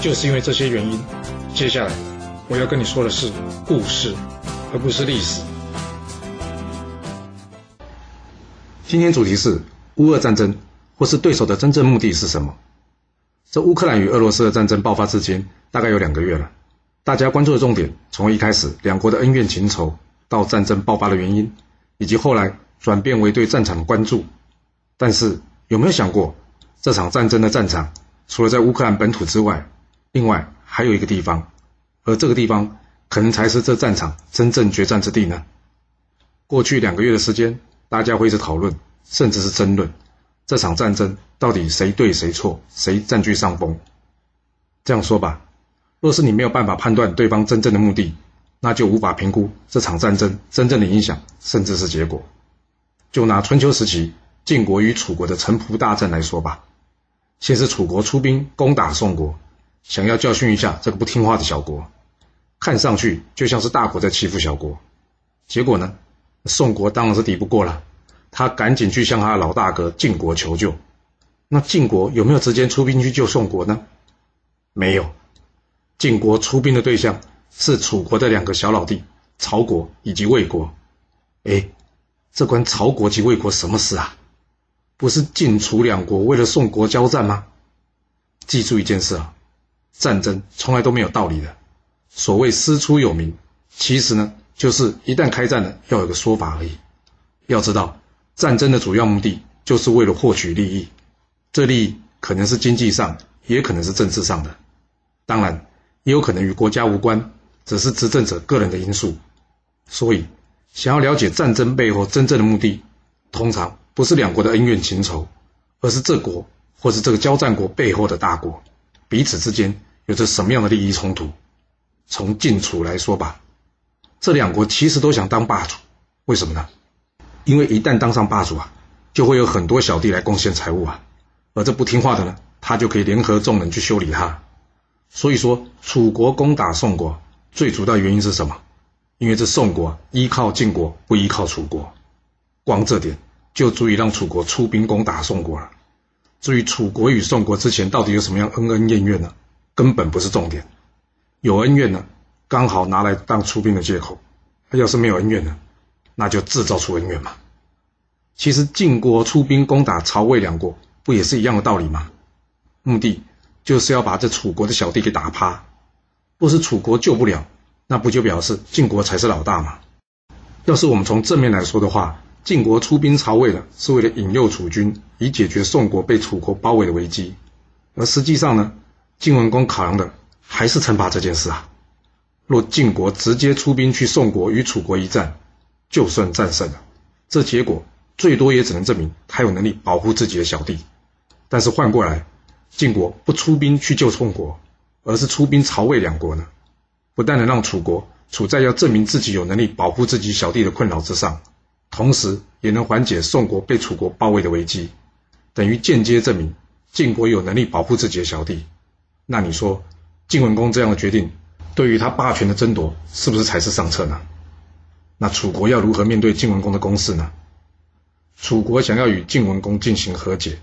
就是因为这些原因，接下来我要跟你说的是故事，而不是历史。今天主题是乌俄战争，或是对手的真正目的是什么？这乌克兰与俄罗斯的战争爆发至今大概有两个月了，大家关注的重点从一开始两国的恩怨情仇，到战争爆发的原因，以及后来转变为对战场的关注。但是有没有想过，这场战争的战场除了在乌克兰本土之外？另外还有一个地方，而这个地方可能才是这战场真正决战之地呢。过去两个月的时间，大家会一直讨论，甚至是争论这场战争到底谁对谁错，谁占据上风。这样说吧，若是你没有办法判断对方真正的目的，那就无法评估这场战争真正的影响，甚至是结果。就拿春秋时期晋国与楚国的城濮大战来说吧，先是楚国出兵攻打宋国。想要教训一下这个不听话的小国，看上去就像是大国在欺负小国。结果呢，宋国当然是抵不过了，他赶紧去向他的老大哥晋国求救。那晋国有没有直接出兵去救宋国呢？没有，晋国出兵的对象是楚国的两个小老弟曹国以及魏国。哎，这关曹国及魏国什么事啊？不是晋楚两国为了宋国交战吗？记住一件事啊。战争从来都没有道理的。所谓师出有名，其实呢，就是一旦开战了，要有个说法而已。要知道，战争的主要目的就是为了获取利益，这利益可能是经济上，也可能是政治上的，当然，也有可能与国家无关，只是执政者个人的因素。所以，想要了解战争背后真正的目的，通常不是两国的恩怨情仇，而是这国或是这个交战国背后的大国彼此之间。有着什么样的利益冲突？从晋楚来说吧，这两国其实都想当霸主，为什么呢？因为一旦当上霸主啊，就会有很多小弟来贡献财物啊，而这不听话的呢，他就可以联合众人去修理他。所以说，楚国攻打宋国，最主要原因是什么？因为这宋国依靠晋国，不依靠楚国，光这点就足以让楚国出兵攻打宋国了。至于楚国与宋国之前到底有什么样恩恩怨怨呢？根本不是重点，有恩怨呢，刚好拿来当出兵的借口；要是没有恩怨呢，那就制造出恩怨嘛。其实晋国出兵攻打曹魏两国，不也是一样的道理吗？目的就是要把这楚国的小弟给打趴。若是楚国救不了，那不就表示晋国才是老大吗？要是我们从正面来说的话，晋国出兵曹魏了是为了引诱楚军，以解决宋国被楚国包围的危机，而实际上呢？晋文公考量的还是称霸这件事啊。若晋国直接出兵去宋国与楚国一战，就算战胜了，这结果最多也只能证明他有能力保护自己的小弟。但是换过来，晋国不出兵去救宋国，而是出兵曹魏两国呢，不但能让楚国处在要证明自己有能力保护自己小弟的困扰之上，同时也能缓解宋国被楚国包围的危机，等于间接证明晋国有能力保护自己的小弟。那你说，晋文公这样的决定，对于他霸权的争夺，是不是才是上策呢？那楚国要如何面对晋文公的攻势呢？楚国想要与晋文公进行和解，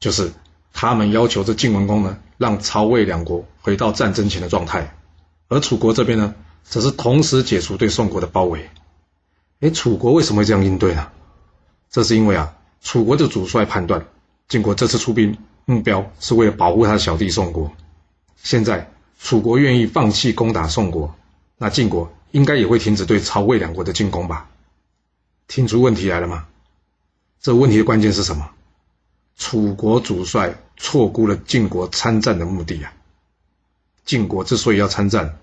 就是他们要求这晋文公呢，让曹魏两国回到战争前的状态，而楚国这边呢，则是同时解除对宋国的包围。哎，楚国为什么会这样应对呢？这是因为啊，楚国的主帅判断，晋国这次出兵目标是为了保护他的小弟宋国。现在楚国愿意放弃攻打宋国，那晋国应该也会停止对曹魏两国的进攻吧？听出问题来了吗？这问题的关键是什么？楚国主帅错估了晋国参战的目的啊！晋国之所以要参战，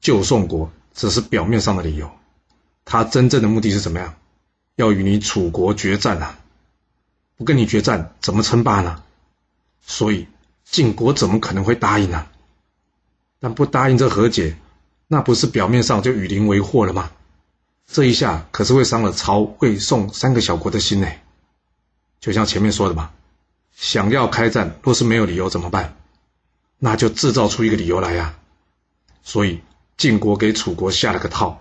救宋国只是表面上的理由，他真正的目的是怎么样？要与你楚国决战啊！不跟你决战，怎么称霸呢？所以。晋国怎么可能会答应呢？但不答应这和解，那不是表面上就与邻为祸了吗？这一下可是会伤了曹、魏、宋三个小国的心呢。就像前面说的嘛，想要开战，若是没有理由怎么办？那就制造出一个理由来呀。所以晋国给楚国下了个套，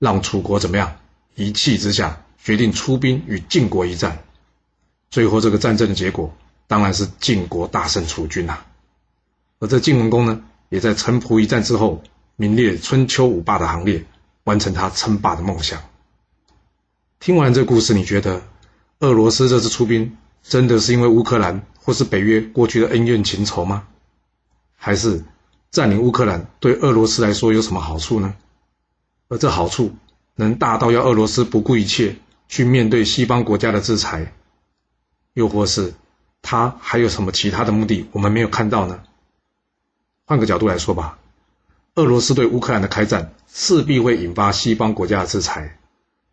让楚国怎么样？一气之下决定出兵与晋国一战。最后这个战争的结果，当然是晋国大胜楚军呐。而这晋文公呢，也在城濮一战之后，名列春秋五霸的行列，完成他称霸的梦想。听完这故事，你觉得？俄罗斯这次出兵，真的是因为乌克兰或是北约过去的恩怨情仇吗？还是占领乌克兰对俄罗斯来说有什么好处呢？而这好处能大到要俄罗斯不顾一切去面对西方国家的制裁，又或是他还有什么其他的目的我们没有看到呢？换个角度来说吧，俄罗斯对乌克兰的开战势必会引发西方国家的制裁，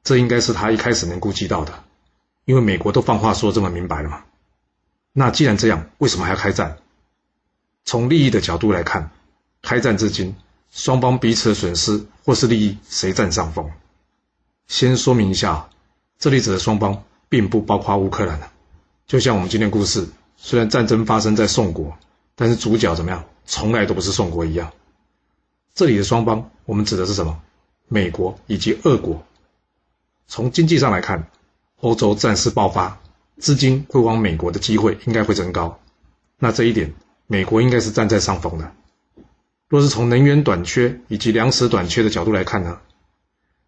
这应该是他一开始能估计到的。因为美国都放话说这么明白了嘛，那既然这样，为什么还要开战？从利益的角度来看，开战至今，双方彼此的损失或是利益谁占上风？先说明一下，这里指的双方并不包括乌克兰就像我们今天故事，虽然战争发生在宋国，但是主角怎么样，从来都不是宋国一样。这里的双方，我们指的是什么？美国以及俄国。从经济上来看。欧洲战事爆发，资金会往美国的机会应该会增高。那这一点，美国应该是站在上风的。若是从能源短缺以及粮食短缺的角度来看呢，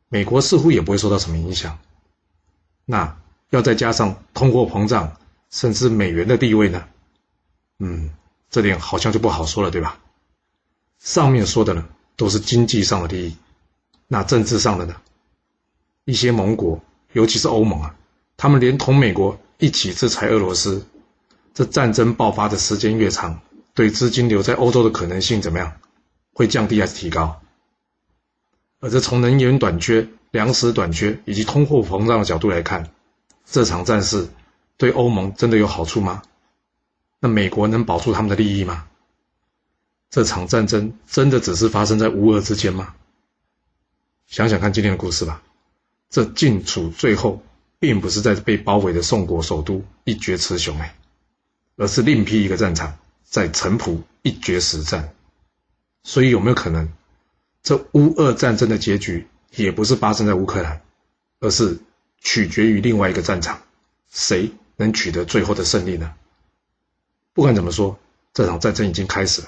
美国似乎也不会受到什么影响。那要再加上通货膨胀，甚至美元的地位呢？嗯，这点好像就不好说了，对吧？上面说的呢，都是经济上的利益。那政治上的呢？一些盟国，尤其是欧盟啊。他们连同美国一起制裁俄罗斯，这战争爆发的时间越长，对资金留在欧洲的可能性怎么样？会降低还是提高？而这从能源短缺、粮食短缺以及通货膨胀的角度来看，这场战事对欧盟真的有好处吗？那美国能保住他们的利益吗？这场战争真的只是发生在乌俄之间吗？想想看今天的故事吧，这晋楚最后。并不是在被包围的宋国首都一决雌雄哎，而是另辟一个战场，在城濮一决实战。所以有没有可能，这乌俄战争的结局也不是发生在乌克兰，而是取决于另外一个战场，谁能取得最后的胜利呢？不管怎么说，这场战争已经开始了。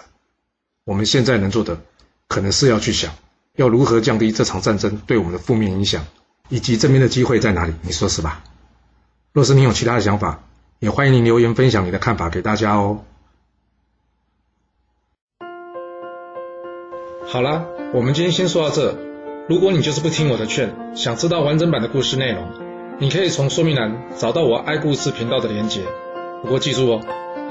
我们现在能做的，可能是要去想，要如何降低这场战争对我们的负面影响。以及这边的机会在哪里？你说是吧？若是你有其他的想法，也欢迎您留言分享你的看法给大家哦。好啦，我们今天先说到这。如果你就是不听我的劝，想知道完整版的故事内容，你可以从说明栏找到我爱故事频道的连结。不过记住哦，